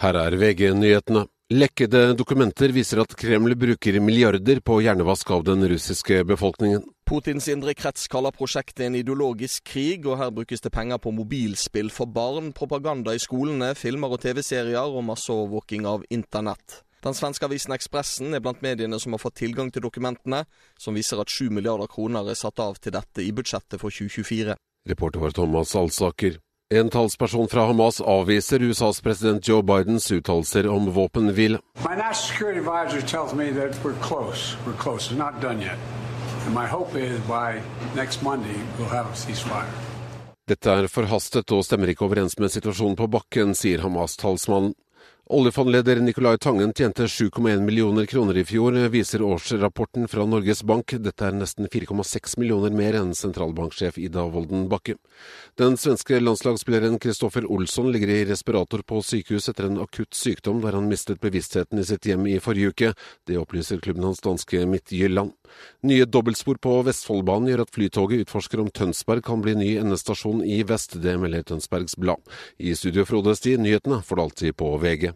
Her er VG-nyhetene. Lekkede dokumenter viser at Kreml bruker milliarder på hjernevask av den russiske befolkningen. Putins indre krets kaller prosjektet en ideologisk krig, og her brukes det penger på mobilspill for barn, propaganda i skolene, filmer og TV-serier og masseovervåking av internett. Den svenske avisen Ekspressen er blant mediene som har fått tilgang til dokumentene, som viser at 7 milliarder kroner er satt av til dette i budsjettet for 2024. Reporter var Thomas Alsaker. En talsperson fra Hamas avviser USAs president Joe Bidens uttalelser om våpenhvile. Dette er forhastet og stemmer ikke overens med situasjonen på bakken, sier Hamas-talsmannen. Oljefondleder Nicolai Tangen tjente 7,1 millioner kroner i fjor, viser årsrapporten fra Norges Bank. Dette er nesten 4,6 millioner mer enn sentralbanksjef Ida Wolden Bakke. Den svenske landslagsspilleren Kristoffer Olsson ligger i respirator på sykehus etter en akutt sykdom der han mistet bevisstheten i sitt hjem i forrige uke. Det opplyser klubben hans danske Midtjylland. Nye dobbeltspor på Vestfoldbanen gjør at Flytoget utforsker om Tønsberg kan bli ny endestasjon i vest. Det melder Tønsbergs Blad. I studio Frode Sti, nyhetene får du alltid på VG.